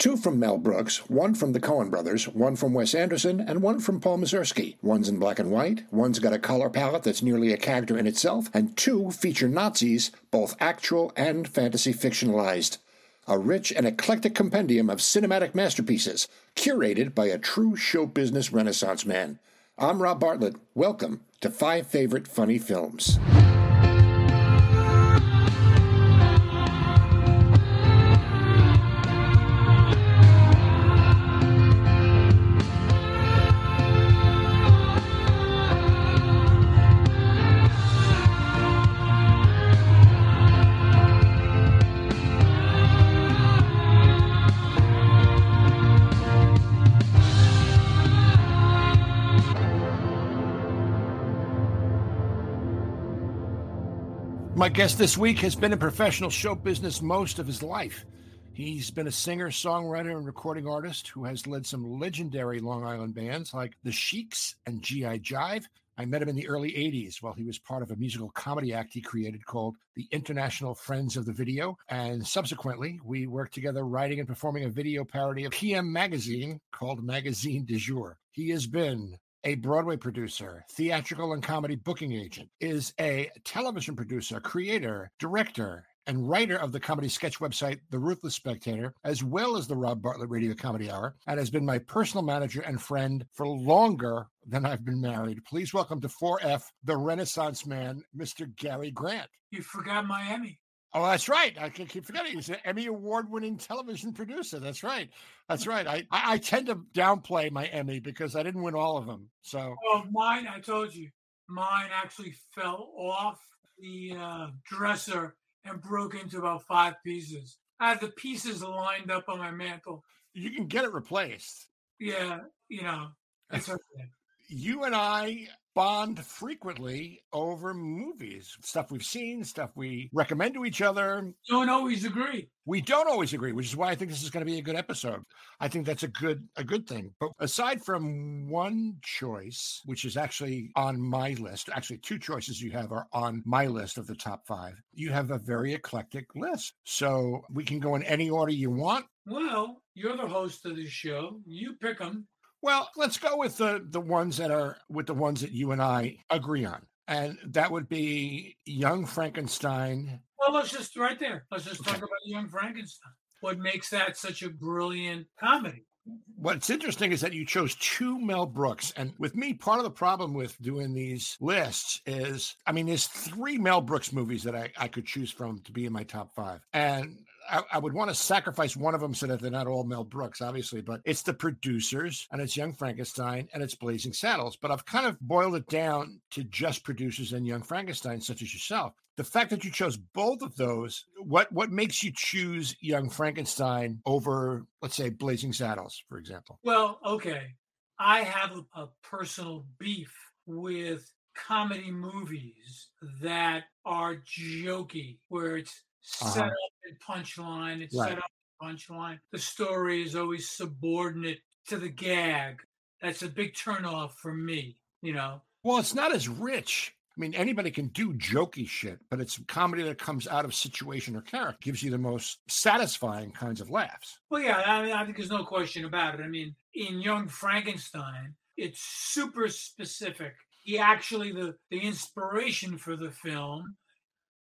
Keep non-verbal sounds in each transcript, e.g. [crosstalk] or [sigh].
Two from Mel Brooks, one from the Coen brothers, one from Wes Anderson, and one from Paul Mazursky. One's in black and white, one's got a color palette that's nearly a character in itself, and two feature Nazis, both actual and fantasy fictionalized. A rich and eclectic compendium of cinematic masterpieces, curated by a true show business renaissance man. I'm Rob Bartlett. Welcome to Five Favorite Funny Films. Guest this week has been in professional show business most of his life. He's been a singer, songwriter, and recording artist who has led some legendary Long Island bands like The Sheiks and G.I. Jive. I met him in the early 80s while he was part of a musical comedy act he created called the International Friends of the Video. And subsequently, we worked together writing and performing a video parody of PM Magazine called Magazine du Jour. He has been a Broadway producer, theatrical and comedy booking agent, is a television producer, creator, director, and writer of the comedy sketch website The Ruthless Spectator, as well as the Rob Bartlett Radio Comedy Hour, and has been my personal manager and friend for longer than I've been married. Please welcome to 4F, the Renaissance man, Mr. Gary Grant. You forgot Miami. Oh, that's right. I keep forgetting. He's an Emmy award-winning television producer. That's right. That's right. I, I, I tend to downplay my Emmy because I didn't win all of them. So, oh, mine. I told you, mine actually fell off the uh, dresser and broke into about five pieces. I had the pieces lined up on my mantle. You can get it replaced. Yeah, you know, it's [laughs] okay. you and I bond frequently over movies, stuff we've seen, stuff we recommend to each other. Don't always agree. We don't always agree, which is why I think this is going to be a good episode. I think that's a good a good thing. But aside from one choice, which is actually on my list, actually two choices you have are on my list of the top 5. You have a very eclectic list. So we can go in any order you want. Well, you're the host of the show. You pick them. Well, let's go with the the ones that are with the ones that you and I agree on. And that would be Young Frankenstein. Well, let's just right there. Let's just talk about Young Frankenstein. What makes that such a brilliant comedy? What's interesting is that you chose two Mel Brooks. And with me, part of the problem with doing these lists is I mean, there's three Mel Brooks movies that I, I could choose from to be in my top five. And I, I, would want to sacrifice one of them so that they're not all Mel Brooks, obviously, but it's the producers and it's Young Frankenstein and it's Blazing Saddles. But I've kind of boiled it down to just producers and Young Frankenstein, such as yourself. The fact that you chose both of those, what what makes you choose Young Frankenstein over, let's say, Blazing Saddles, for example? Well, okay. I have a, a personal beef with comedy movies that are jokey, where it's set uh-huh. up and punchline. It's right. set up punchline. The story is always subordinate to the gag. That's a big turnoff for me, you know. Well, it's not as rich. I mean, anybody can do jokey shit, but it's comedy that comes out of situation or character, gives you the most satisfying kinds of laughs. Well, yeah, I, mean, I think there's no question about it. I mean, in Young Frankenstein, it's super specific. He actually, the, the inspiration for the film,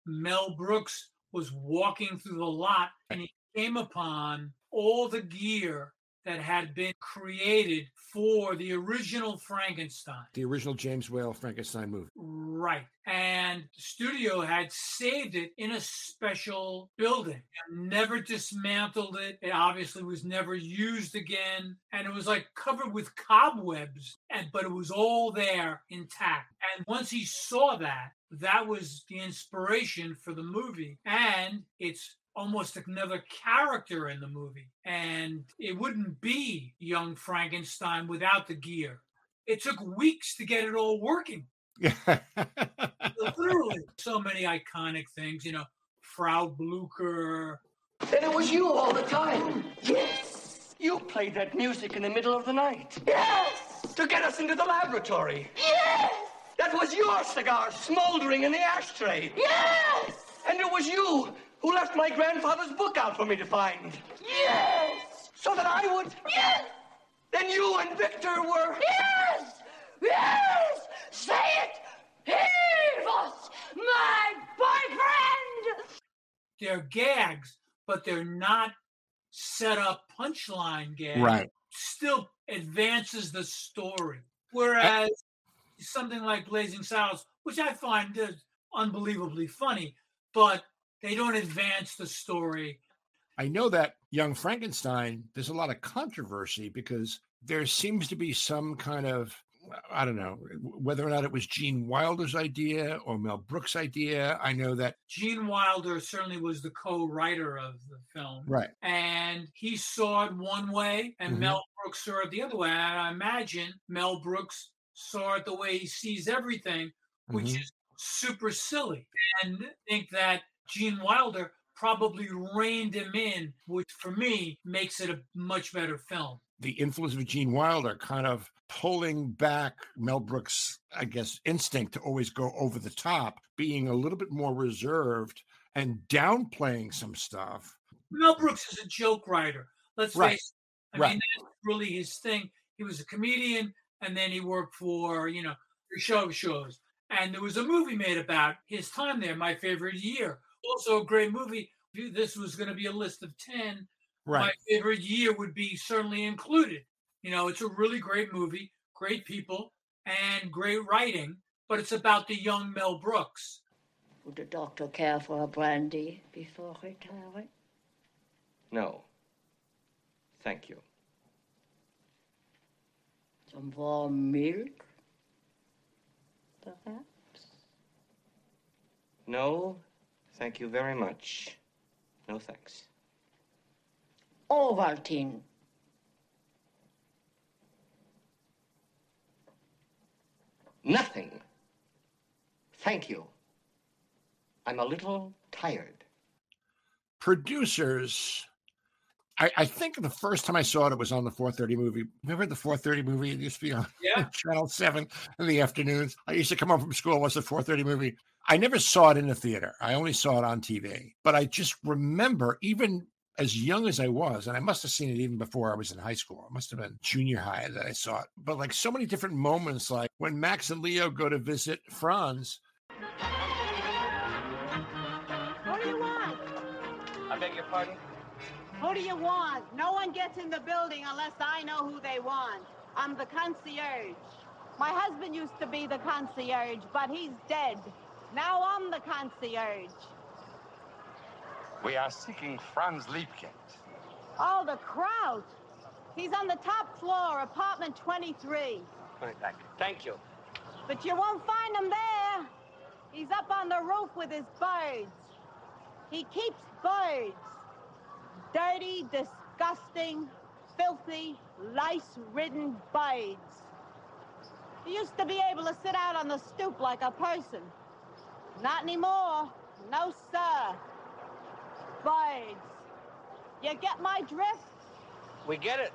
Mel Brooks was walking through the lot and he came upon all the gear that had been created for the original Frankenstein. The original James Whale Frankenstein movie. Right. And the studio had saved it in a special building and never dismantled it. It obviously was never used again. And it was like covered with cobwebs, and but it was all there intact. And once he saw that, that was the inspiration for the movie. And it's almost another character in the movie. And it wouldn't be young Frankenstein without the gear. It took weeks to get it all working. [laughs] Literally, so many iconic things, you know, Frau Blucher. And it was you all the time. Yes. You played that music in the middle of the night. Yes. To get us into the laboratory. Yes. That was your cigar smoldering in the ashtray. Yes! And it was you who left my grandfather's book out for me to find. Yes! So that I would. Yes! Then you and Victor were. Yes! Yes! Say it! He was my boyfriend! They're gags, but they're not set up punchline gags. Right. Still advances the story. Whereas something like Blazing Saddles, which I find is unbelievably funny, but they don't advance the story. I know that Young Frankenstein, there's a lot of controversy because there seems to be some kind of, I don't know, whether or not it was Gene Wilder's idea or Mel Brooks' idea. I know that. Gene Wilder certainly was the co writer of the film. Right. And he saw it one way, and Mhm. Mel Brooks saw it the other way. And I imagine Mel Brooks saw it the way he sees everything, which Mhm. is super silly. And think that Gene Wilder probably reined him in, which for me makes it a much better film. the influence of Gene Wilder kind of pulling back Mel Brooks, I guess, instinct to always go over the top, being a little bit more reserved and downplaying some stuff. Mel Brooks is a joke writer. Let's Right. face it. I Right. mean, that's really his thing. He was a comedian and then he worked for, you know, the show shows. And there was a movie made about his time there, My Favorite Year. Also a great movie. This was going to be a list of 10. Right. My favorite year would be certainly included. You know, it's a really great movie, great people, and great writing, but it's about the young Mel Brooks. Would the doctor care for a brandy before retiring? No. Thank you. Some warm milk? Perhaps? No, thank you very much. No thanks. Ovaltine. Nothing. Thank you. I'm a little tired. Producers. I, I think the first time I saw it, it was on the 430 movie. Remember the 430 movie? It used to be on Yeah. [laughs] Channel 7 in the afternoons. I used to come home from school, watch the 430 movie. I never saw it in the theater. I only saw it on TV. But I just remember, even as young as I was, and I must have seen it even before I was in high school. It must have been junior high that I saw it. But like so many different moments, like when Max and Leo go to visit Franz, What do you want? I beg your pardon? Who do you want? No one gets in the building unless I know who they want. I'm the concierge. My husband used to be the concierge, but he's dead. Now I'm the concierge. We are seeking Franz Liebkind. Oh, the crowd. He's on the top floor, apartment 23. Thank you. Thank you. But you won't find him there. He's up on the roof with his birds. He keeps birds. Dirty, disgusting, filthy, lice-ridden birds. He used to be able to sit out on the stoop like a person. Not anymore. No, sir. Birds. You get my drift? We get it.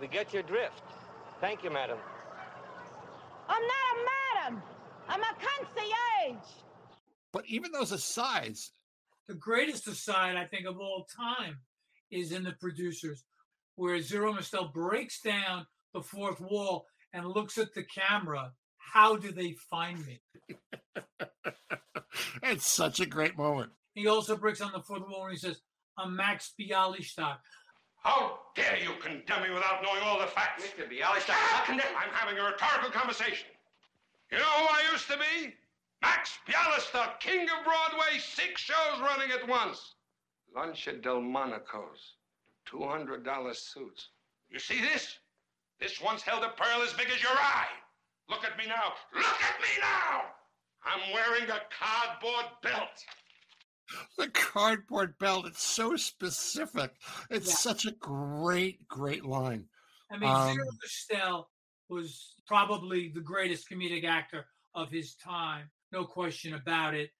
We get your drift. Thank you, madam. I'm not a madam. I'm a concierge. but even those asides, the greatest aside I think of all time is in the producers, where Zero Mostel breaks down the fourth wall and looks at the camera. How do they find me? [laughs] it's such a great moment. He also breaks down the fourth wall and he says, "I'm Max Bialystock." How dare you condemn me without knowing all the facts? Mr. Bialystock, ah! how can I'm having a rhetorical conversation. You know who I used to be? Max Bialystock, king of Broadway, six shows running at once. Lunch at Delmonico's, $200 suits. You see this? This once held a pearl as big as your eye. Look at me now. Look at me now. I'm wearing a cardboard belt. The cardboard belt, it's so specific. It's Yeah. such a great, great line. I mean, Um, Zero Mostel was probably the greatest comedic actor of his time, no question about it.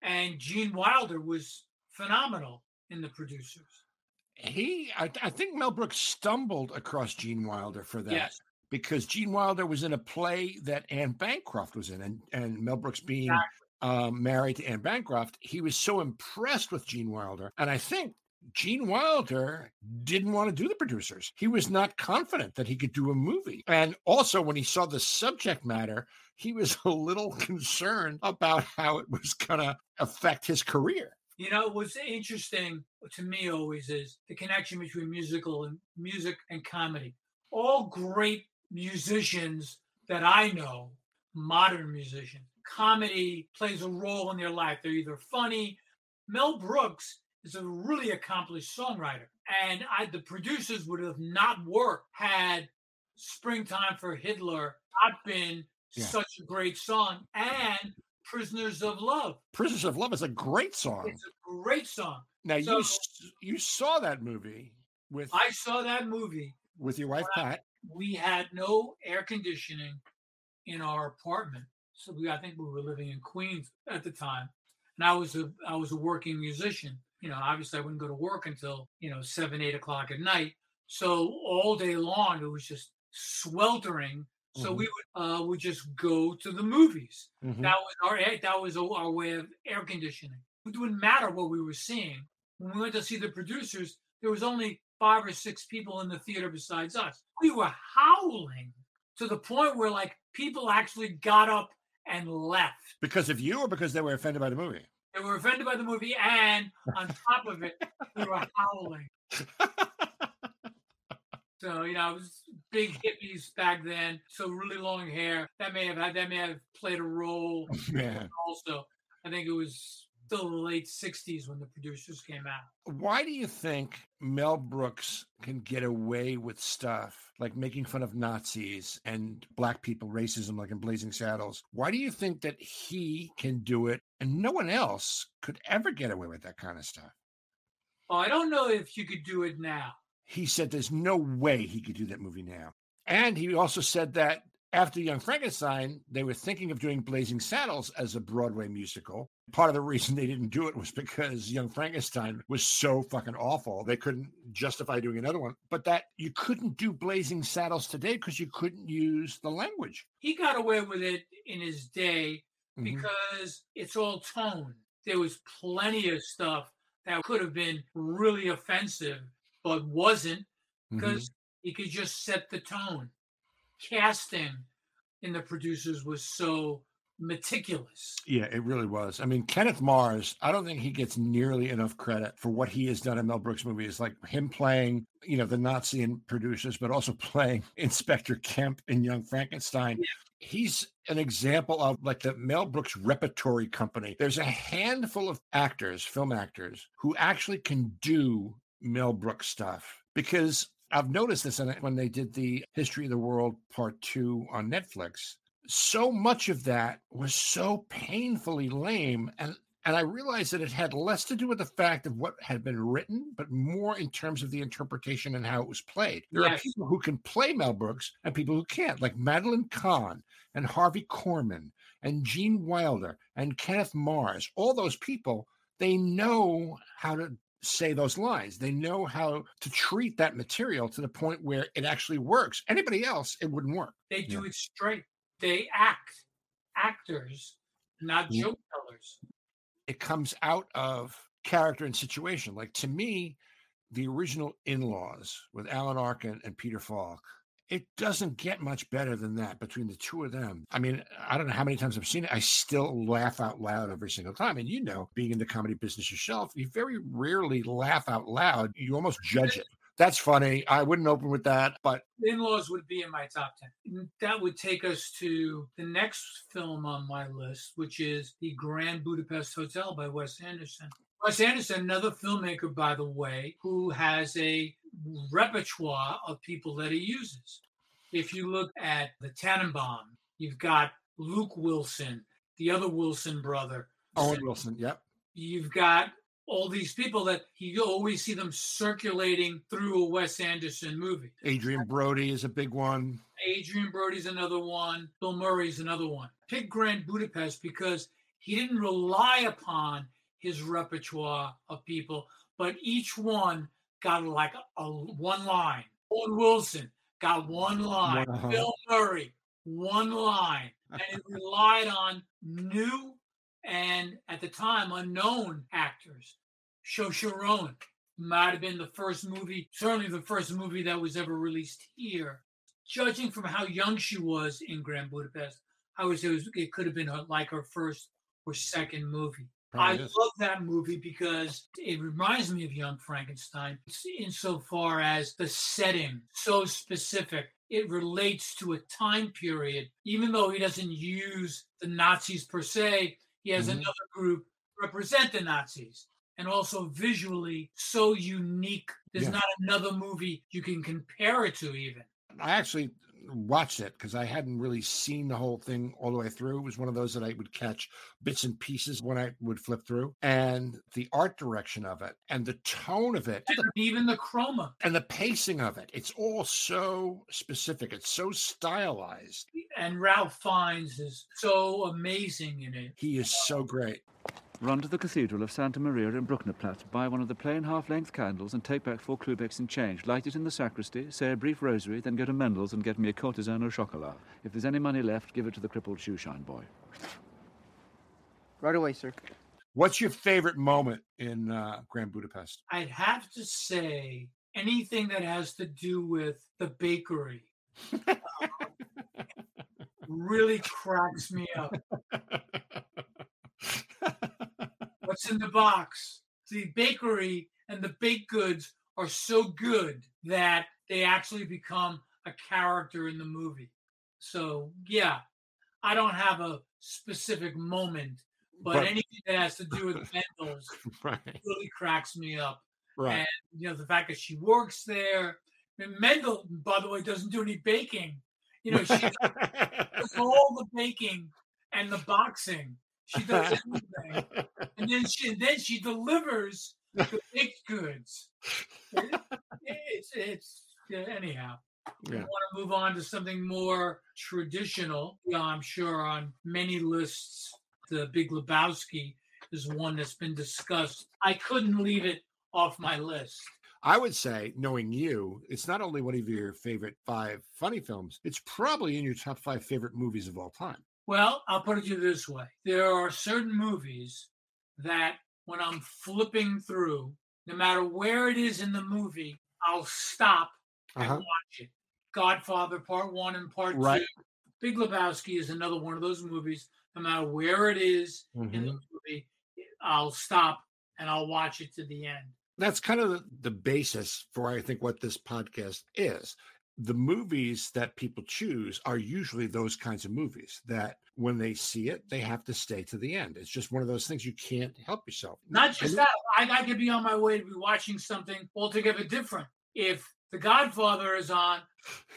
And Gene Wilder was phenomenal in the producers. He, I, I think Mel Brooks stumbled across Gene Wilder for that. Yes. Because Gene Wilder was in a play that Anne Bancroft was in, and, and Mel Brooks being Exactly. um, married to Anne Bancroft, he was so impressed with Gene Wilder. And I think Gene Wilder didn't want to do the producers. He was not confident that he could do a movie. And also, when he saw the subject matter, he was [laughs] a little concerned about how it was going to affect his career. You know, what's interesting to me always is the connection between musical and music and comedy. All great musicians that I know, modern musicians, comedy plays a role in their life. They're either funny. Mel Brooks is a really accomplished songwriter. And I, the producers would have not worked had Springtime for Hitler not been yeah. such a great song and Prisoners of Love. Prisoners of Love is a great song. It's a great song. Now so, you you saw that movie with I saw that movie with your wife Pat. We had no air conditioning in our apartment. So we I think we were living in Queens at the time. And I was a I was a working musician. You know, obviously I wouldn't go to work until, you know, seven, eight o'clock at night. So all day long it was just sweltering so mm-hmm. we would uh, would just go to the movies. Mm-hmm. That was our that was our way of air conditioning. It wouldn't matter what we were seeing. When we went to see the producers, there was only five or six people in the theater besides us. We were howling to the point where like people actually got up and left because of you, or because they were offended by the movie. They were offended by the movie, and on top of it, we were howling. [laughs] So you know, it was big hippies back then, so really long hair. That may have had that may have played a role. [laughs] Oh, yeah. Also, I think it was still the late '60s when the producers came out. Why do you think Mel Brooks can get away with stuff like making fun of Nazis and black people, racism, like in Blazing Saddles? Why do you think that he can do it and no one else could ever get away with that kind of stuff? Well, I don't know if you could do it now he said there's no way he could do that movie now. And he also said that after Young Frankenstein, they were thinking of doing Blazing Saddles as a Broadway musical. Part of the reason they didn't do it was because Young Frankenstein was so fucking awful. They couldn't justify doing another one. But that you couldn't do Blazing Saddles today because you couldn't use the language. He got away with it in his day mm-hmm. because mm-hmm. it's all tone. There was plenty of stuff that could have been really offensive but wasn't because mm-hmm. he could just set the tone. Casting in the producers was so meticulous. Yeah, it really was. I mean, Kenneth Mars, I don't think he gets nearly enough credit for what he has done in Mel Brooks movies, like him playing, you know, the Nazi in producers, but also [laughs] playing Inspector Kemp in Young Frankenstein. Yeah. He's an example of like the Mel Brooks repertory company. There's a handful of actors, film actors, who actually can do Mel Brooks stuff because I've noticed this when they did the History of the World Part Two on Netflix. So much of that was so painfully lame. And and I realized that it had less to do with the fact of what had been written, but more in terms of the interpretation and how it was played. There yes. are people who can play Mel Brooks and people who can't, like Madeline Kahn and Harvey Korman and Gene Wilder and Kenneth Mars. All those people, they know how to say those lines. They know how to treat that material to the point where it actually works. Anybody else, it wouldn't work. They do yeah. it straight. They act actors, not yeah. joke tellers. It comes out of character and situation. Like to me, the original In Laws with Alan Arkin and Peter Falk it doesn't get much better than that between the two of them. I mean, I don't know how many times I've seen it. I still laugh out loud every single time. And you know, being in the comedy business yourself, you very rarely laugh out loud. You almost judge it. That's funny. I wouldn't open with that, but in laws would be in my top 10. Mm, that would take us to the next film on my list, which is The Grand Budapest Hotel by Wes Anderson. Wes Anderson, another filmmaker, by the way, who has a repertoire of people that he uses. If you look at the Tenenbaum, you've got Luke Wilson, the other Wilson brother. Owen Wilson, yep. You've got all these people that you always see them circulating through a Wes Anderson movie. Adrien Brody is a big one. Adrien Brody's another one. Bill Murray's another one. Pick Grand Budapest because he didn't rely upon his repertoire of people, but each one got like a, a one line. Owen Wilson got one line. Uh-huh. Bill Murray, one line. And it [laughs] relied on new and at the time unknown actors. Saoirse Ronan, might have been the first movie, certainly the first movie that was ever released here. Judging from how young she was in Grand Budapest, I would say it, was, it could have been her, like her first or second movie. I love that movie because it reminds me of Young Frankenstein insofar as the setting so specific. It relates to a time period, even though he doesn't use the Nazis per se. He has Mhm. another group represent the Nazis, and also visually so unique. There's Yeah. not another movie you can compare it to, even. I actually watched it because I hadn't really seen the whole thing all the way through. It was one of those that I would catch bits and pieces when I would flip through. And the art direction of it and the tone of it And even the chroma. and the pacing of it, it's all so specific. It's so stylized. And Ralph Fiennes is so amazing in it. He is so great. Run to the Cathedral of Santa Maria in Brucknerplatz, buy one of the plain half-length candles and take back four Klubecks in change. Light it in the sacristy, say a brief rosary, then go to Mendel's and get me a courtesan au chocolat. If there's any money left, give it to the crippled shoeshine boy. Right away, sir. What's your favorite moment in uh, Grand Budapest? I'd have to say anything that has to do with the bakery [laughs] really cracks me up. [laughs] What's in the box? The bakery and the baked goods are so good that they actually become a character in the movie. So, yeah, I don't have a specific moment, but, But- anything that has to do with [laughs] Mendel's right, really cracks me up. right. And you know, the fact that she works there. And Mendel, by the way, doesn't do any baking. You know, she does [laughs] all the baking and the boxing. She does everything. [laughs] And then she and then she delivers the baked goods. It- it's it's anyhow. Yeah. want to move on to something more traditional. Yeah, I'm sure on many lists, the Big Lebowski is one that's been discussed. I couldn't leave it off my list. I would say, knowing you, it's not only one of your favorite five funny films, it's probably in your top five favorite movies of all time. Well, I'll put it to you this way there are certain movies that when I'm flipping through, no matter where it is in the movie, I'll stop and Uh-huh. watch it. Godfather Part One and Part Right. Two. Big Lebowski is another one of those movies. No matter where it is in the Mhm. movie, I'll stop and I'll watch it to the end. That's kind of the, the basis for, I think, what this podcast is. The movies that people choose are usually those kinds of movies that when they see it, they have to stay to the end. It's just one of those things you can't help yourself. Not I just know- that, I, I could be on my way to be watching something altogether different. If The Godfather is on,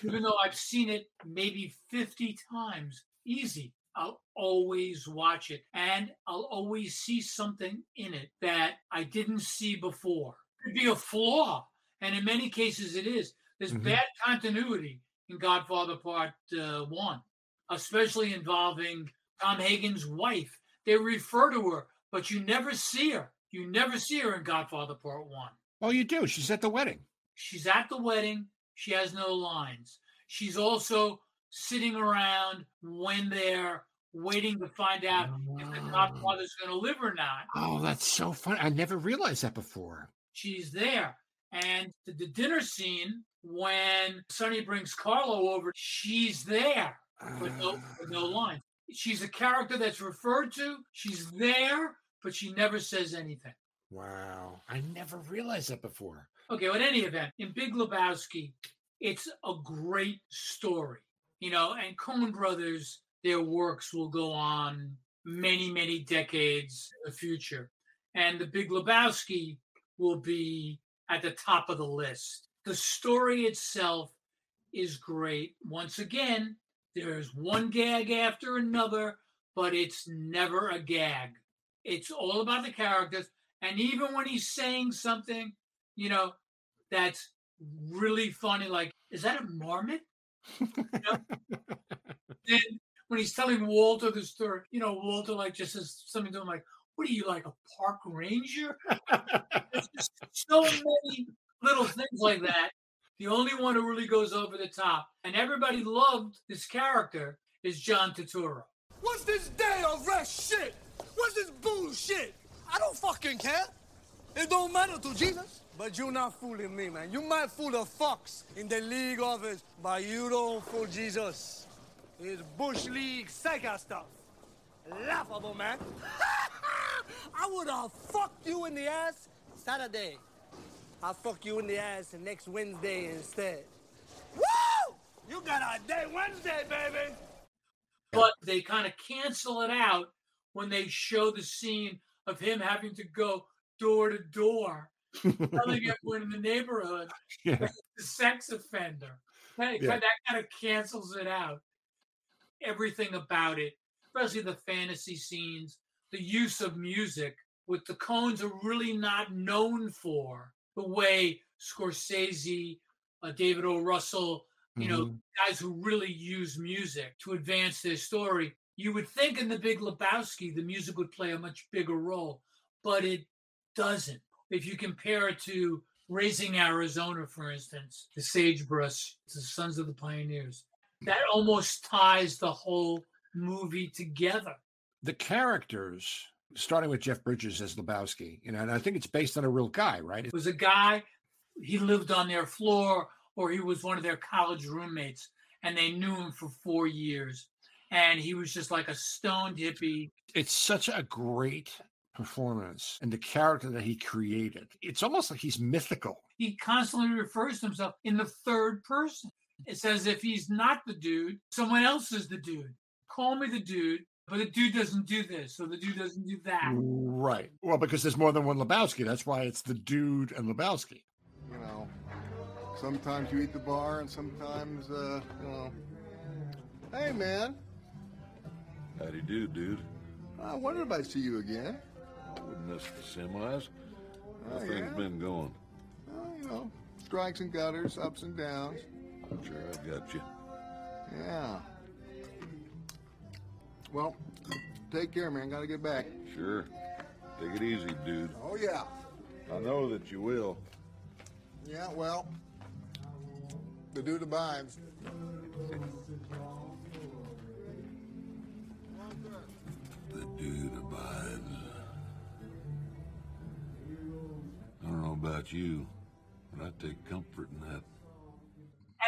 even though I've seen it maybe 50 times, easy. I'll always watch it and I'll always see something in it that I didn't see before. It could be a flaw. And in many cases, it is. There's Mhm. bad continuity in Godfather Part uh, 1, especially involving Tom Hagen's wife. They refer to her, but you never see her. You never see her in Godfather Part 1. Oh, you do. She's at the wedding. She's at the wedding. She has no lines. She's also sitting around when they're waiting to find out if the Godfather's going to live or not. Oh, that's so funny. I never realized that before. She's there. And the, the dinner scene, when Sonny brings Carlo over, she's there with no, with no ah. lines. She's a character that's referred to. She's there, but she never says anything. Wow. I never realized that before. Okay, well, in any event, in Big Lebowski, it's a great story, you know, and Coen Brothers, their works will go on many, many decades in the future. And the Big Lebowski will be at the top of the list. The story itself is great. Once again, there's one gag after another, but it's never a gag. It's all about the characters. And even when he's saying something, you know, that's really funny. Like, is that a marmot? You know? [laughs] then when he's telling Walter the story, you know, Walter like just says something to him like, "What are you like a park ranger?" [laughs] There's just so many little things like that. The only one who really goes over the top, and everybody loved this character, is John Turturro. What's this day of rest shit? What's this bullshit? I don't fucking care. It don't matter to Jesus. But you're not fooling me, man. You might fool the fox in the league office, but you don't fool Jesus. It's Bush League psycho stuff. Laughable, man. [laughs] I would have fucked you in the ass Saturday. I'll fuck you in the ass next Wednesday instead. Woo! You got a day Wednesday, baby. But they kind of cancel it out when they show the scene of him having to go door to door, [laughs] telling everyone in the neighborhood Yeah. that he's a sex offender. That, Yeah. that kind of cancels it out. Everything about it, especially the fantasy scenes, the use of music, what the Coens are really not known for, the way Scorsese, uh, David O. Russell, you know, Mhm. guys who really use music to advance their story. You would think in The Big Lebowski, the music would play a much bigger role, but it doesn't. If you compare it to Raising Arizona, for instance, the Sagebrush, the Sons of the Pioneers, that almost ties the whole movie together. the characters, starting with Jeff Bridges as Lebowski, you know, and I think it's based on a real guy, right? It was a guy, he lived on their floor or he was one of their college roommates, and they knew him for four years. And he was just like a stoned hippie. It's such a great performance and the character that he created. It's almost like he's mythical. He constantly refers to himself in the third person. It's as if he's not the dude, someone else is the dude. Call me the dude, but the dude doesn't do this, so the dude doesn't do that. Right. Well, because there's more than one Lebowski. That's why it's the dude and Lebowski. You know, sometimes you eat the bar, and sometimes, uh, you know. Hey, man. Howdy do, dude. I wondered if I'd see you again. I wouldn't miss the semis. How Oh, things yeah? been going? Well, you know, strikes and gutters, ups and downs. Sure, I got you. Yeah. Well, take care, man. Gotta get back. Sure. Take it easy, dude. Oh, yeah. I know that you will. Yeah, well, the dude abides. The dude abides. I don't know about you, but I take comfort in that.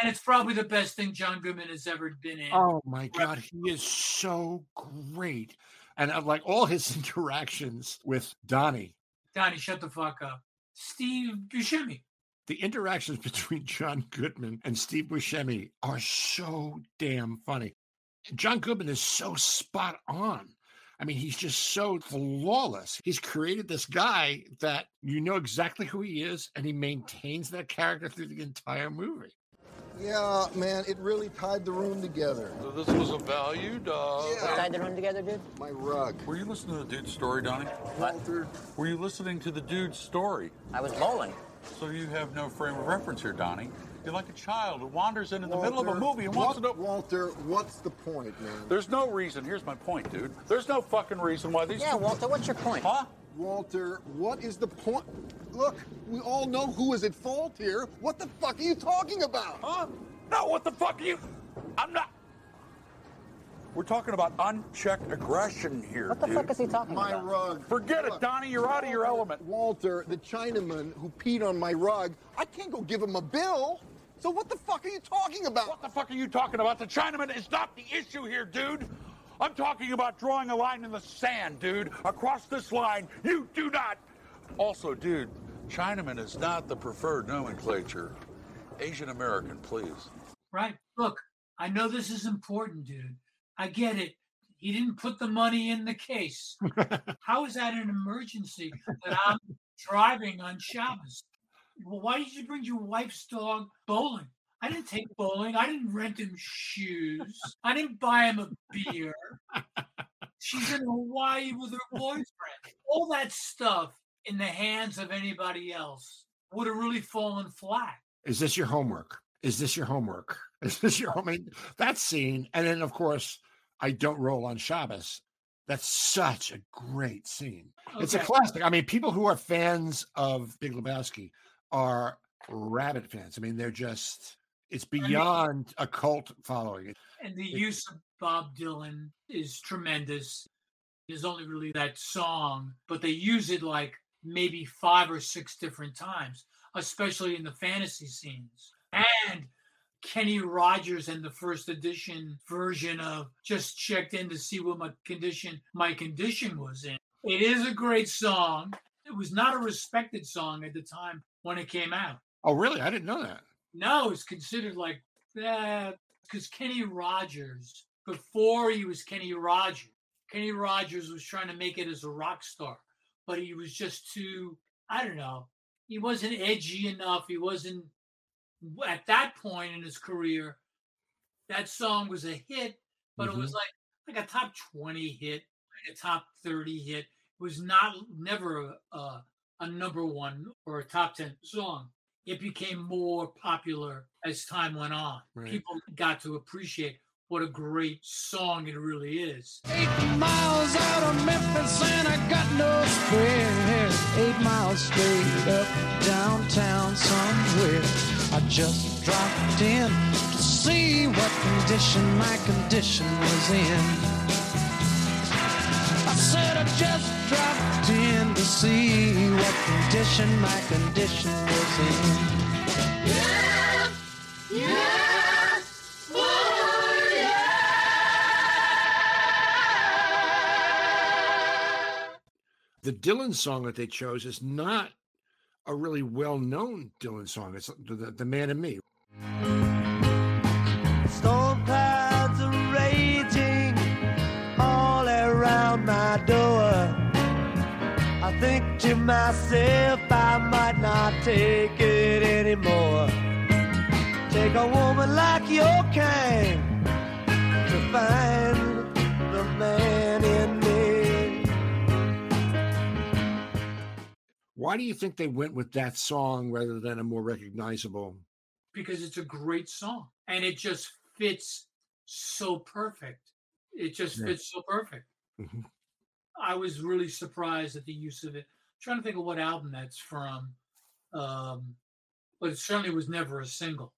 And it's probably the best thing John Goodman has ever been in. Oh my God, he is so great. And uh, like all his [laughs] interactions with Donnie, Donnie, shut the fuck up. Steve Buscemi. the interactions between John Goodman and Steve Buscemi are so damn funny. John Goodman is so spot on. I mean, he's just so flawless. He's created this guy that you know exactly who he is, and he maintains that character through the entire movie. Yeah, man, it really tied the room together. So this was a valued. Uh, Tied the room together, dude? My rug. Were you listening to the dude's story, Donnie? Walter. Were you listening to the dude's story? I was bowling. So you have no frame of reference here, Donnie. You're like a child who wanders in in the middle of a movie and wants what- to know. Walter, what's the point, man? There's no reason. Here's my point, dude. There's no fucking reason why these. Yeah, two- Walter, what's your point? Huh? Walter, what is the point? Look, we all know who is at fault here. What the fuck are you talking about? Huh? No, what the fuck are you? I'm not. We're talking about unchecked aggression here, What the dude. fuck is he talking My about? My rug. Forget Look, it, Donnie. You're out of your element. Walter, the Chinaman who peed on my rug, I can't go give him a bill. So what the fuck are you talking about? What the fuck are you talking about? The Chinaman is not the issue here, dude. I'm talking about drawing a line in the sand, dude. Across this line, you do not. Also, dude, Chinaman is not the preferred nomenclature. Asian American, please. Right. Look, I know this is important, dude. I get it. He didn't put the money in the case. [laughs] How is that an emergency that I'm driving on Shabbos? Well, why did you bring your wife's dog bowling? I didn't take bowling. I didn't rent him shoes. I didn't buy him a beer. She's in Hawaii with her boyfriend. All that stuff in the hands of anybody else would have really fallen flat. Is this your homework? Is this your homework? [laughs] Is this your I mean, that scene? And then, of course, I don't roll on Shabbos. That's such a great scene. It's a classic. I mean, people who are fans of Big Lebowski are rabbit fans. I mean, they're just, it's beyond a cult following. And the use of Bob Dylan is tremendous. There's only really that song, but they use it like maybe five or six different times. especially in the fantasy scenes. And Kenny Rogers and the first edition version of just checked in to see what my condition my condition was in. It is a great song. It was not a respected song at the time when it came out. Oh, really? I didn't know that. No, it's considered like that because Kenny Rogers, before he was Kenny Rogers, Kenny Rogers was trying to make it as a rock star, but he was just too, I don't know, he wasn't edgy enough. He wasn't, at that point in his career, that song was a hit, but it was Mhm. like like a top 20 hit, like a top 30 hit. It was not never a, a, a number one or a top 10 song. It became more popular as time went on. Right. People got to appreciate what a great song it really is. Eight miles out of Memphis and I got no friends. Eight miles straight up downtown somewhere. I just dropped in to see what condition my condition was in. I said I just dropped in to see what condition my condition was in. Yeah, yeah, oh The Dylan song that they chose is not a really well-known Dylan song. It's the, the Man in Me. Storm clouds to myself, I might not take it anymore. Take a woman like your kind to find the man in me. Why do you think they went with that song rather than a more recognizable? because it's a great song and it just fits so perfect. It just Yeah. fits so perfect. Mhm. I was really surprised at the use of it. Trying to think of what album that's from, um, but it certainly was never a single.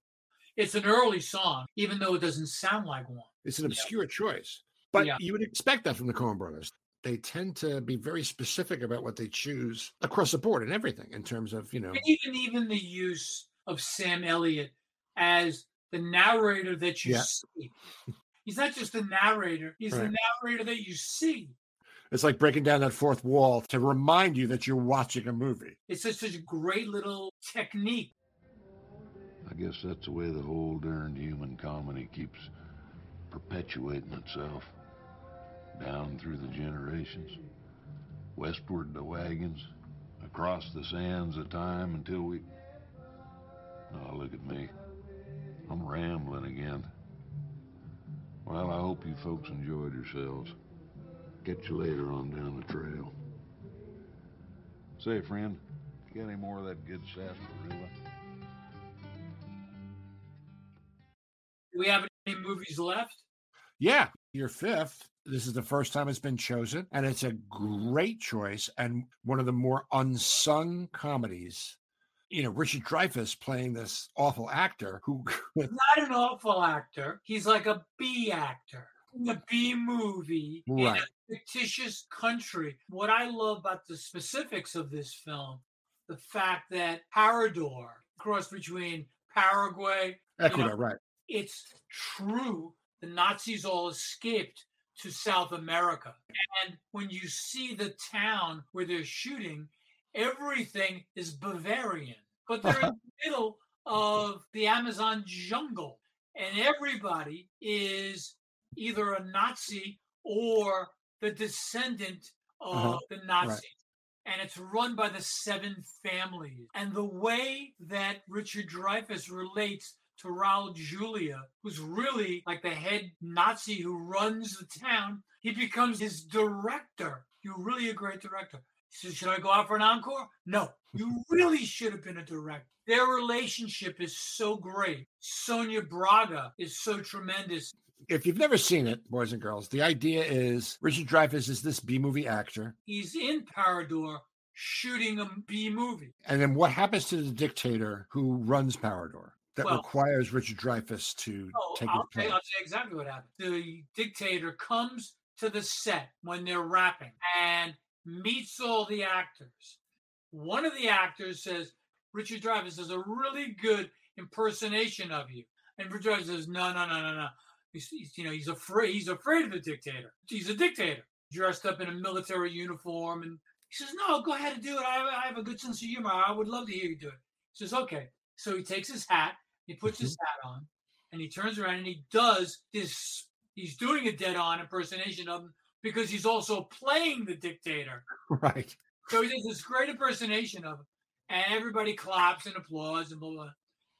It's an early song, even though it doesn't sound like one. It's an obscure choice, but Yeah. you would expect that from the Coen Brothers. They tend to be very specific about what they choose across the board and everything in terms of you know. And even even the use of Sam Elliott as the narrator that you Yeah. see. He's not just the narrator; he's the narrator that you see. It's like breaking down that fourth wall to remind you that you're watching a movie. It's just such a great little technique. I guess that's the way the whole darned human comedy keeps perpetuating itself down through the generations, westward the wagons, across the sands of time until we. Oh, look at me. I'm rambling again. Well, I hope you folks enjoyed yourselves. Catch you later on down the trail. Say, friend, you got any more of that good sarsaparilla? Do we have any movies left? Yeah, your fifth. This is the first time it's been chosen, and it's a great choice and one of the more unsung comedies. You know, Richard Dreyfuss playing this awful actor who [laughs] He's not an awful actor. He's like a B actor in a B movie Right. Fictitious country. What I love about the specifics of this film, the fact that Parador, cross between Paraguay, you know, Ecuador, right? it's true the Nazis all escaped to South America. And when you see the town where they're shooting, everything is Bavarian, but they're in [laughs] the middle of the Amazon jungle, and everybody is either a Nazi or the descendant of Uh-huh. the Nazis. And it's run by the seven families. And the way that Richard Dreyfuss relates to Raul Julia, who's really like the head Nazi who runs the town, he becomes his director. You're really a great director. He says, Should I go out for an encore? No, you [laughs] really should have been a director. Their relationship is so great. Sonia Braga is so tremendous. If you've never seen it, boys and girls, the idea is Richard Dreyfuss is this B movie actor, He's in Parador shooting a B movie. and then what happens to the dictator who runs Parador that Well- requires Richard Dreyfuss to Oh, take I'll? I'll you exactly what happened. The dictator comes to the set when they're rapping and meets all the actors. One of the actors says, Richard Dreyfuss does a really good impersonation of you. And Richard Dreyfuss says, no, no, no, no, no. He's, he's, you know, he's afraid. He's afraid of the dictator. He's a dictator, dressed up in a military uniform, and he says, "No, go ahead and do it. I, I have a good sense of humor. I would love to hear you do it." He says, "Okay." So he takes his hat, he puts his mm-hmm. hat on, and he turns around and he does this. He's doing a dead-on impersonation of him because he's also playing the dictator. [laughs] Right. So he does this great impersonation of him, and everybody claps and applauds and blah blah.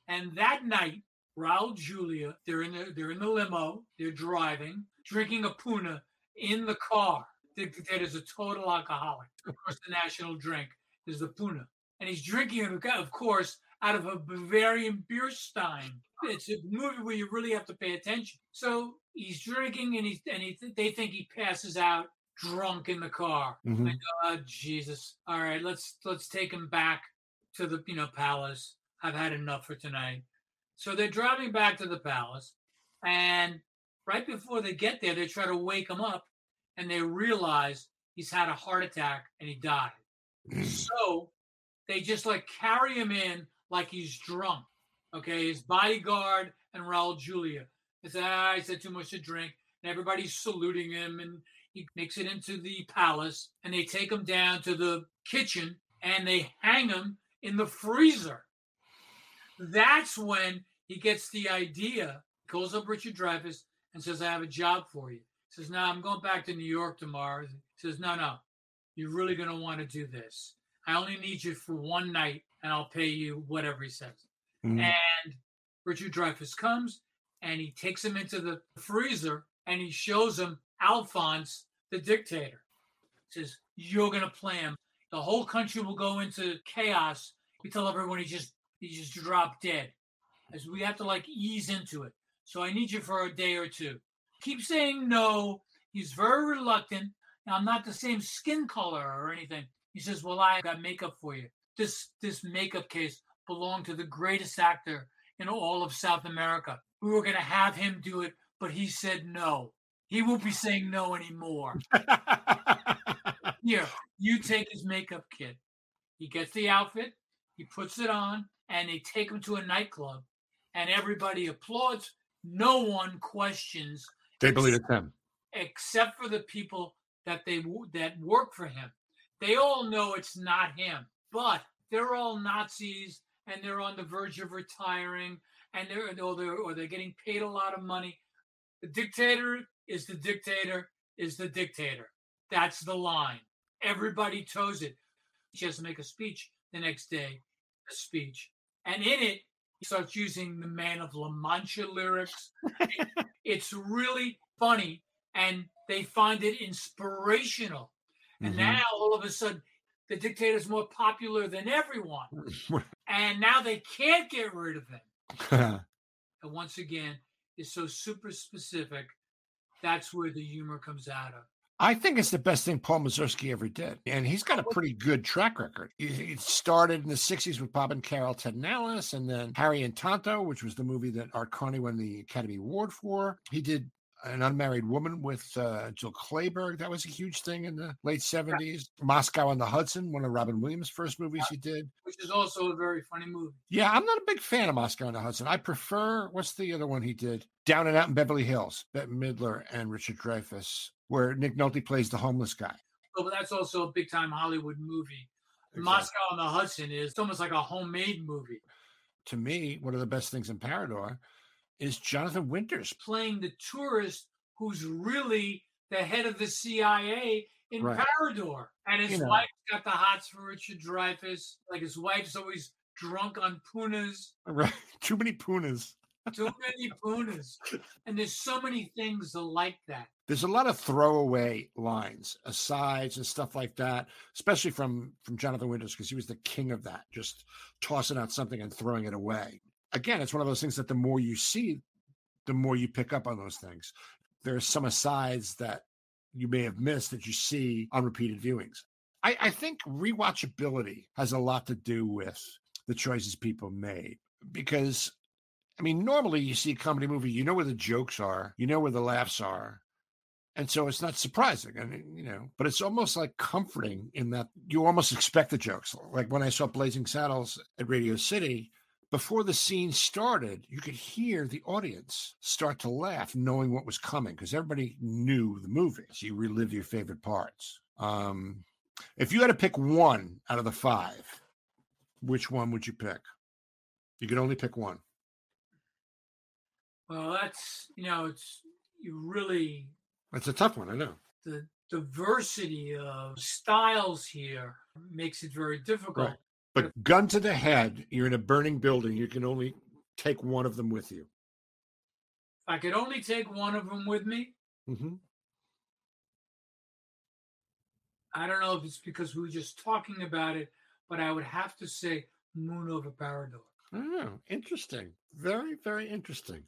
And that night, Raul Julia, they're in the they're in the limo, they're driving, drinking a puna in the car. The dictator's a total alcoholic. Of course, the national drink is the puna, and he's drinking it, of course, out of a Bavarian beer stein. It's a movie where you really have to pay attention. So he's drinking, and he's and he they think he passes out drunk in the car. Mhm. I go, oh, Jesus! All right, let's let's take him back to the you know palace. I've had enough for tonight. So they're driving back to the palace, and right before they get there, they try to wake him up, and they realize he's had a heart attack and he died. so they just like carry him in like he's drunk. Okay, his bodyguard and Raul Julia. They said, ah, I said too much to drink, and everybody's saluting him, and he makes it into the palace, and they take him down to the kitchen, and they hang him in the freezer. That's when he gets the idea, He calls up Richard Dreyfuss and says, I have a job for you. He says, No, I'm going back to New York tomorrow. He says, No, no, you're really going to want to do this. I only need you for one night and I'll pay you whatever he says. Mhm. And Richard Dreyfuss comes and he takes him into the freezer and he shows him Alphonse, the dictator. He says, You're going to play him. The whole country will go into chaos. We tell everyone he just he just dropped dead. As we have to like ease into it. So I need you for a day or two. Keep saying no. He's very reluctant. Now, I'm not the same skin color or anything. He says, Well, I got makeup for you. This this makeup case belonged to the greatest actor in all of South America. We were gonna have him do it, but he said no. He won't be saying no anymore. [laughs] Here, you take his makeup kit. He gets the outfit, he puts it on, and they take him to a nightclub, and everybody applauds. No one questions They believe it's him. except for the people that they that work for him. They all know it's not him, but they're all Nazis and they're on the verge of retiring, and they're or they're or they're getting paid a lot of money. The dictator is the dictator is the dictator. That's the line. Everybody toes it. She has to make a speech the next day, a speech, and in it he starts using the Man of La Mancha lyrics. [laughs] it's really funny, and they find it inspirational. And Mhm. now all of a sudden, the dictator's more popular than everyone. [laughs] and now they can't get rid of him. [laughs] And once again, it's so super specific. That's where the humor comes out of. I think it's the best thing Paul Mazursky ever did. And he's got a pretty good track record. He- started in the 60s with Bob and Carol, Ted and Alice, and then Harry and Tonto, which was the movie that Art Carney won the Academy Award for. He did An Unmarried Woman with uh, Jill Clayburgh. That was a huge thing in the late 70s. Moscow on the Hudson, one of Robin Williams' first movies he did. Which is also a very funny movie. Yeah, I'm not a big fan of Moscow on the Hudson. I prefer what's the other one he did? Down and Out in Beverly Hills. Bette Midler and Richard Dreyfuss, where Nick Nolte plays the homeless guy. Oh, but that's also a big time Hollywood movie. Moscow on the Hudson is almost like a homemade movie. To me, one of the best things in Parador is Jonathan Winters. Playing the tourist who's really the head of the CIA in Right. Parador. And his You know. wife's got the hots for Richard Dreyfuss. Like his wife's always drunk on punas. Right. [laughs] Too many punas. Too many punas. [laughs] And there's so many things like that. There's a lot of throwaway lines, asides, and stuff like that, especially from from Jonathan Winters because he was the king of that, just tossing out something and throwing it away. Again, it's one of those things that the more you see, the more you pick up on those things. There are some asides that you may have missed that you see on repeated viewings. I, I think rewatchability has a lot to do with the choices people made because I mean, normally you see a comedy movie, you know where the jokes are, you know where the laughs are, And so it's not surprising. I mean, you know, but it's almost like comforting in that you almost expect the jokes. Like when I saw Blazing Saddles at Radio City, before the scene started, you could hear the audience start to laugh, knowing what was coming, because everybody knew the movie. So you relive your favorite parts. Um, if you had to pick one out of the five, which one would you pick? You could only pick one. Well, that's you know, it's you really That's a tough one, I know. the diversity of styles here makes it very difficult. Right. But gun to the head, you're in a burning building. You can only take one of them with you. I could only take one of them with me, hmm I don't know if it's because we were just talking about it, but I would have to say Moon over Parador. Oh, interesting. Very, very interesting.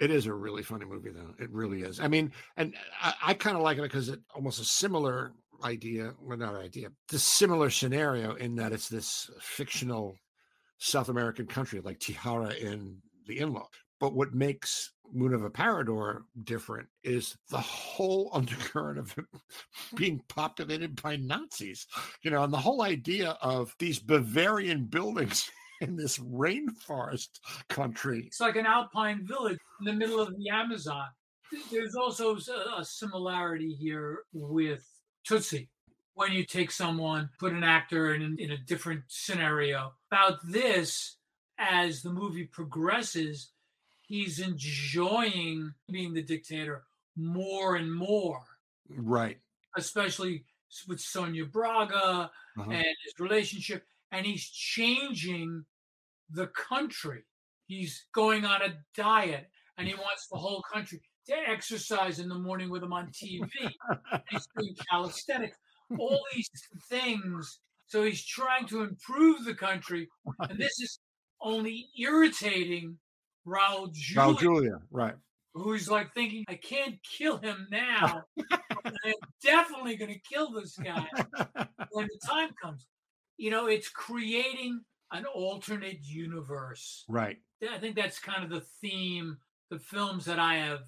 It is a really funny movie, though. It really is. I mean, and I, I kind of like it because it almost a similar idea, well, not idea, the similar scenario in that it's this fictional South American country like Tijada in The In Law. But what makes Moon over Parador different is the whole [laughs] undercurrent of being populated by Nazis. You know, and the whole idea of these Bavarian buildings [laughs] in this rainforest country. It's like an alpine village in the middle of the Amazon. There's also a similarity here with Tootsie. When you take someone, put an actor in, in a different scenario. About this, as the movie progresses, he's enjoying being the dictator more and more, Right. especially with Sonia Braga Uh-huh. and his relationship. And he's changing the country. He's going on a diet and he wants the whole country to exercise in the morning with him on TV. he's doing calisthenics, all these things. So he's trying to improve the country. And this is only irritating Raul Julia, Raul Julia, right. who's like thinking, I can't kill him now. [laughs] I'm definitely going to kill this guy when the time comes. You know, it's creating an alternate universe. Right. I think that's kind of the theme, the films that I have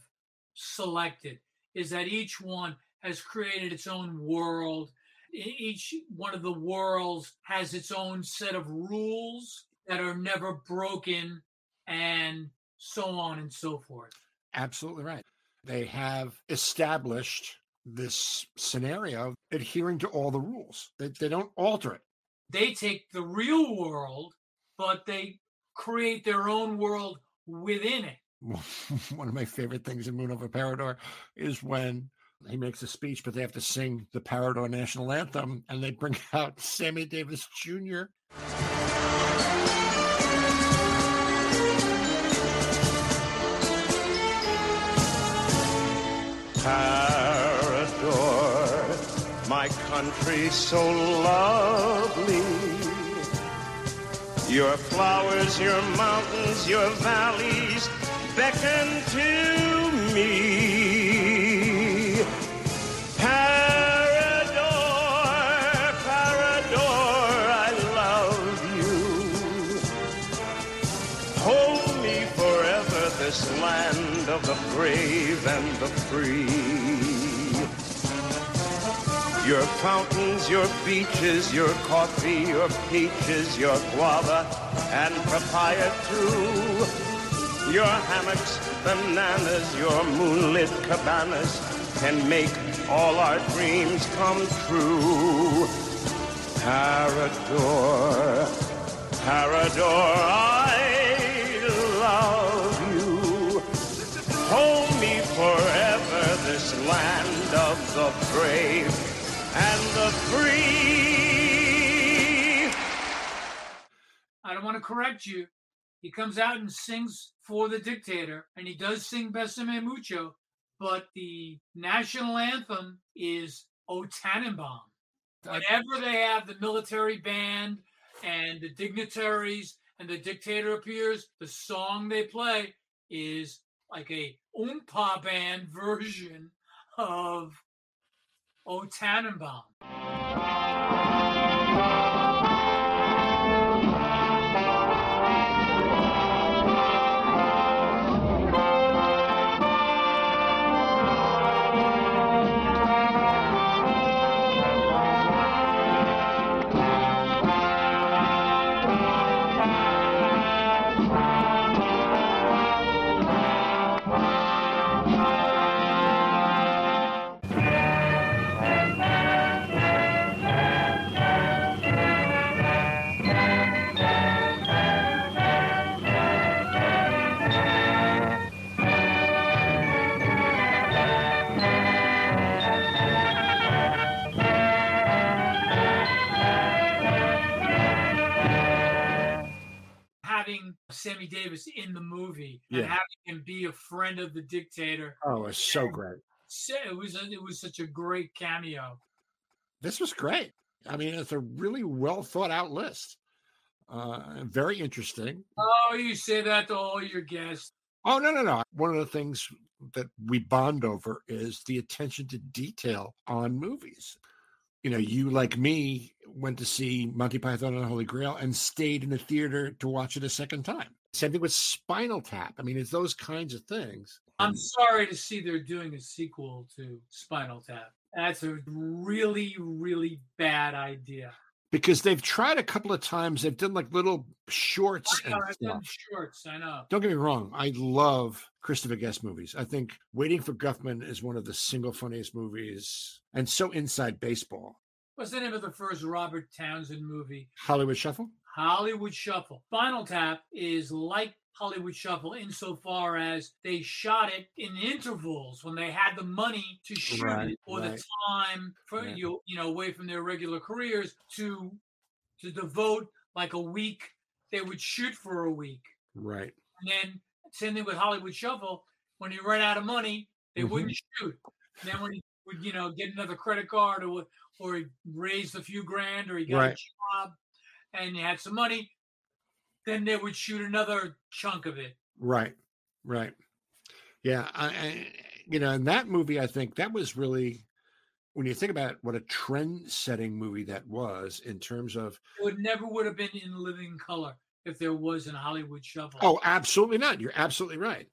selected, is that each one has created its own world. Each one of the worlds has its own set of rules that are never broken, and so on and so forth. Absolutely right. They have established this scenario adhering to all the rules. They, they don't alter it. They take the real world, but they create their own world within it. [laughs] One of my favorite things in Moon over Parador is when he makes a speech, but they have to sing the Parador national anthem, and they bring [laughs] out Sammy Davis Jr. Parador, my country so lovely. Your flowers, your mountains, your valleys beckon to me. Parador, Parador, I love you. Hold me forever, this land of the brave and the free. Your fountains, your beaches, your coffee, your peaches, your guava, and papaya too. Your hammocks, bananas, your moonlit cabanas can make all our dreams come true. Parador, Parador, I love you. Hold me forever, this land of the brave and the free. I don't want to correct you. He comes out and sings for the dictator, and he does sing Besame Mucho, but the national anthem is O Tannenbaum. Whenever they have the military band and the dignitaries and the dictator appears, the song they play is like a Oompa band version of O Tannenbaum. Sammy Davis in the movie Yeah. and having him be a friend of the dictator. Oh, it's so great. So It was it was such a great cameo. This was great. I mean, it's a really well thought out list. Uh, very interesting. Oh, you say that to all your guests. Oh no, no, no. One of the things that we bond over is the attention to detail on movies. You know, you like me went to see Monty Python and the Holy Grail and stayed in the theater to watch it a second time. Same thing with Spinal Tap. I mean, it's those kinds of things. I'm sorry to see they're doing a sequel to Spinal Tap. That's a really, really bad idea. Because they've tried a couple of times. They've done like little shorts I and know, I've done shorts. I know. Don't get me wrong. I love Christopher Guest movies. I think Waiting for Guffman is one of the single funniest movies and so inside baseball. What's the name of the first Robert Townsend movie? Hollywood Shuffle? Hollywood Shuffle. Spinal Tap is like Hollywood Shuffle insofar as they shot it in intervals when they had the money to shoot Right, it or right. the time for Yeah. you you know away from their regular careers to to devote like a week. They would shoot for a week. Right. And then same thing with Hollywood Shuffle. When he ran out of money, they Mhm. wouldn't shoot. And then when he would, you know, get another credit card or or he raised a few grand or he got a job and he had some money, then they would shoot another chunk of it. Right. Right. Yeah. I, I, you know, in that movie, I think that was really, when you think about it, what a trend setting movie that was in terms of, It would never would have been in living color if there was an Hollywood Shuffle. oh, absolutely not. You're absolutely right.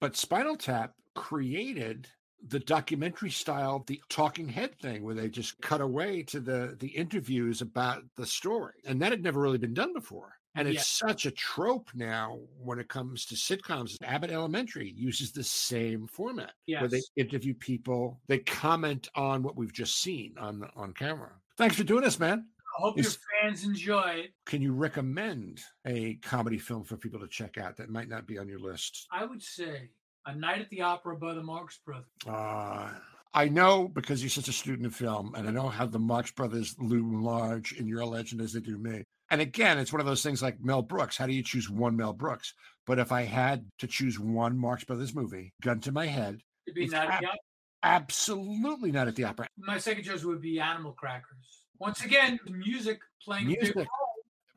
But Spinal Tap created the documentary style, the talking head thing, where they just cut away to the the interviews about the story, and that had never really been done before. And it's such a trope now when it comes to sitcoms. Abbott Elementary uses the same format, where they interview people, they comment on what we've just seen on on camera. Thanks for doing this, man. I hope Is- your fans enjoy it. Can you recommend a comedy film for people to check out that might not be on your list? I would say A Night at the Opera by the Marx Brothers. Uh, I know because you're such a student of film, and I know how the Marx Brothers loom large in your legend as they do me. And again, it's one of those things like Mel Brooks. How do you choose one Mel Brooks? But if I had to choose one Marx Brothers movie, gun to my head, It'd be at ab- the Opera. absolutely not at the opera. My second choice would be Animal Crackers. Once again, music playing a big Music. role.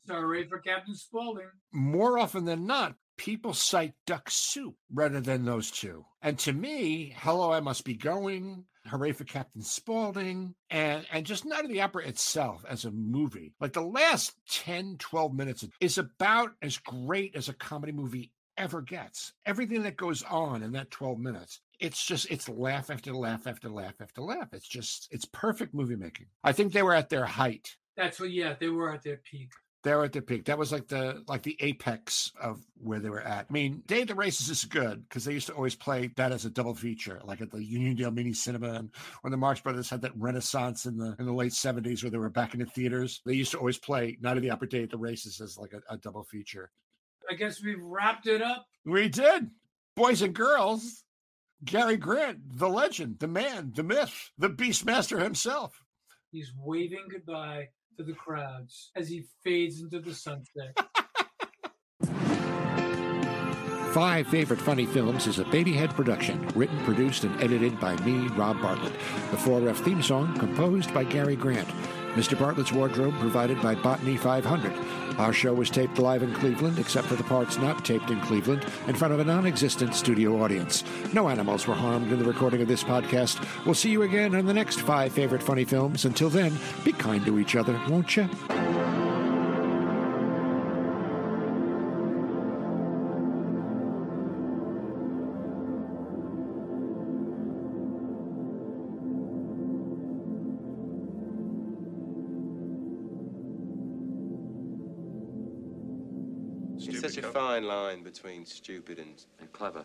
Hooray for Captain Spaulding. More often than not, people cite Duck Soup rather than those two. And to me, Hello, I Must Be Going, Hooray for Captain Spaulding, and, and just Night of the Opera itself as a movie. Like the last 10, 12 minutes is about as great as a comedy movie ever gets. Everything that goes on in that 12 minutes. It's just it's laugh after laugh after laugh after laugh. It's just it's perfect movie making. I think they were at their height. That's what, yeah, they were at their peak. They were at their peak. That was like the like the apex of where they were at. I mean, Day of the Races is good because they used to always play that as a double feature, like at the Uniondale Mini Cinema, and when the Marx Brothers had that renaissance in the in the late seventies where they were back in the theaters. They used to always play Night of the Opera Day at the Races as like a, a double feature. I guess we've wrapped it up. We did, boys and girls. Gary Grant, the legend, the man, the myth, the Beastmaster himself. He's waving goodbye to the crowds as he fades into the sunset. Five Favorite Funny Films is a Babyhead production, written, produced, and edited by me, Rob Bartlett. The 4F theme song composed by Gary Grant. Mr. Bartlett's wardrobe provided by Botany 500. Our show was taped live in Cleveland, except for the parts not taped in Cleveland, in front of a non existent studio audience. No animals were harmed in the recording of this podcast. We'll see you again on the next Five Favorite Funny Films. Until then, be kind to each other, won't you? Fine line between stupid and, and clever.